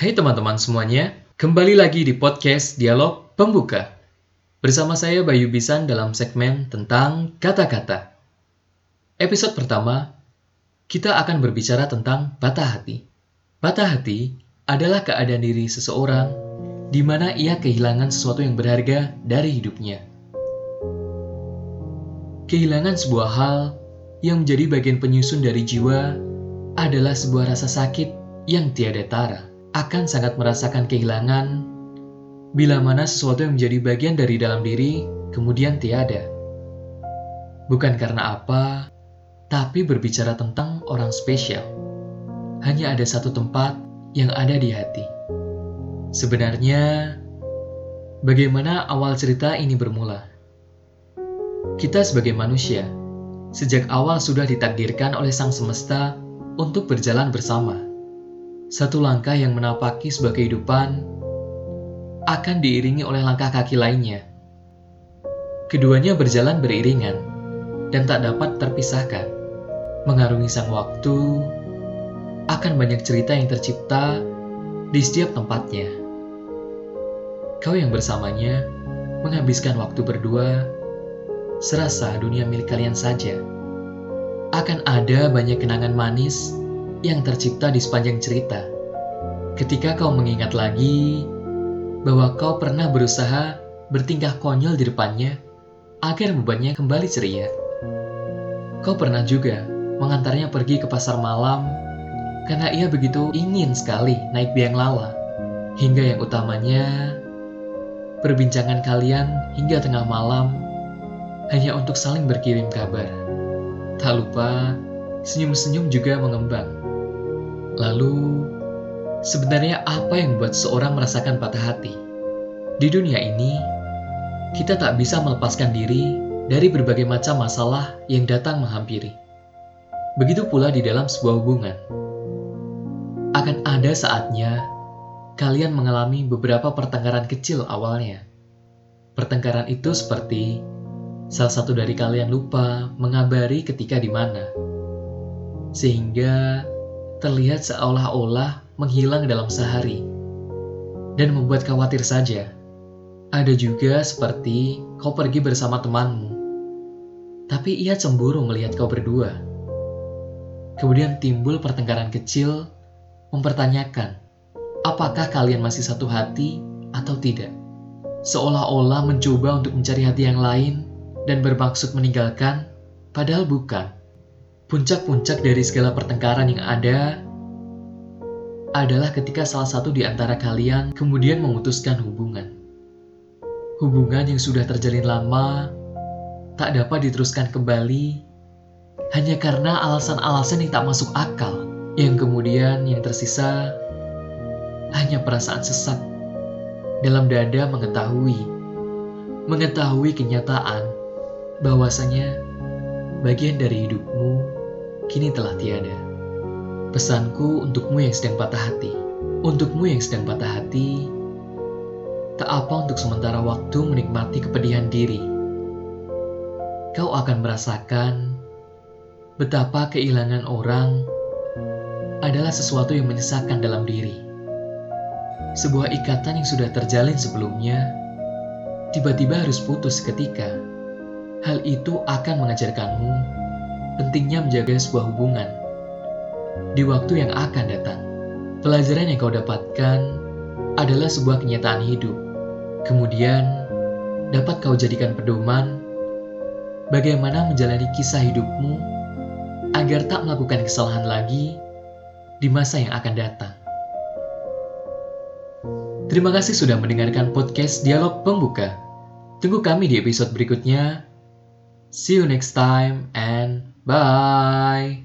Hai teman-teman semuanya, kembali lagi di podcast Dialog Pembuka. Bersama saya Bayu Bisan dalam segmen tentang kata-kata. Episode pertama, kita akan berbicara tentang patah hati. Patah hati adalah keadaan diri seseorang di mana ia kehilangan sesuatu yang berharga dari hidupnya. Kehilangan sebuah hal yang menjadi bagian penyusun dari jiwa adalah sebuah rasa sakit yang tiada tara. Akan sangat merasakan kehilangan bila mana sesuatu yang menjadi bagian dari dalam diri kemudian tiada. Bukan karena apa, tapi berbicara tentang orang spesial. Hanya ada satu tempat yang ada di hati. Sebenarnya, bagaimana awal cerita ini bermula? Kita sebagai manusia, sejak awal sudah ditakdirkan oleh Sang Semesta untuk berjalan bersama. Satu langkah yang menapaki sebuah kehidupan akan diiringi oleh langkah kaki lainnya. Keduanya berjalan beriringan dan tak dapat terpisahkan. Mengarungi sang waktu, akan banyak cerita yang tercipta di setiap tempatnya. Kau yang bersamanya menghabiskan waktu berdua serasa dunia milik kalian saja. Akan ada banyak kenangan manis yang tercipta di sepanjang cerita. Ketika kau mengingat lagi bahwa kau pernah berusaha bertingkah konyol di depannya agar bebannya kembali ceria. Kau pernah juga mengantarnya pergi ke pasar malam karena ia begitu ingin sekali naik biang lala. Hingga yang utamanya, perbincangan kalian hingga tengah malam hanya untuk saling berkirim kabar. Tak lupa, senyum-senyum juga mengembang. Lalu, sebenarnya apa yang membuat seorang merasakan patah hati? Di dunia ini, kita tak bisa melepaskan diri dari berbagai macam masalah yang datang menghampiri. Begitu pula di dalam sebuah hubungan. Akan ada saatnya kalian mengalami beberapa pertengkaran kecil awalnya. Pertengkaran itu seperti salah satu dari kalian lupa mengabari ketika di mana. Sehingga terlihat seolah-olah menghilang dalam sehari dan membuat khawatir saja. Ada juga seperti kau pergi bersama temanmu, tapi ia cemburu melihat kau berdua. Kemudian timbul pertengkaran kecil mempertanyakan apakah kalian masih satu hati atau tidak. Seolah-olah mencoba untuk mencari hati yang lain dan bermaksud meninggalkan, padahal bukan. Puncak-puncak dari segala pertengkaran yang ada adalah ketika salah satu di antara kalian kemudian memutuskan hubungan. Hubungan yang sudah terjalin lama tak dapat diteruskan kembali hanya karena alasan-alasan yang tak masuk akal, yang kemudian yang tersisa hanya perasaan sesak dalam dada mengetahui, mengetahui kenyataan bahwasanya bagian dari hidupmu kini telah tiada. Pesanku untukmu yang sedang patah hati, untukmu yang sedang patah hati, tak apa untuk sementara waktu menikmati kepedihan diri. Kau akan merasakan betapa kehilangan orang adalah sesuatu yang menyesakan dalam diri. Sebuah ikatan yang sudah terjalin sebelumnya tiba-tiba harus putus seketika Hal itu akan mengajarkanmu pentingnya menjaga sebuah hubungan di waktu yang akan datang. Pelajaran yang kau dapatkan adalah sebuah kenyataan hidup. Kemudian, dapat kau jadikan pedoman bagaimana menjalani kisah hidupmu agar tak melakukan kesalahan lagi di masa yang akan datang. Terima kasih sudah mendengarkan podcast Dialog Pembuka. Tunggu kami di episode berikutnya See you next time and bye.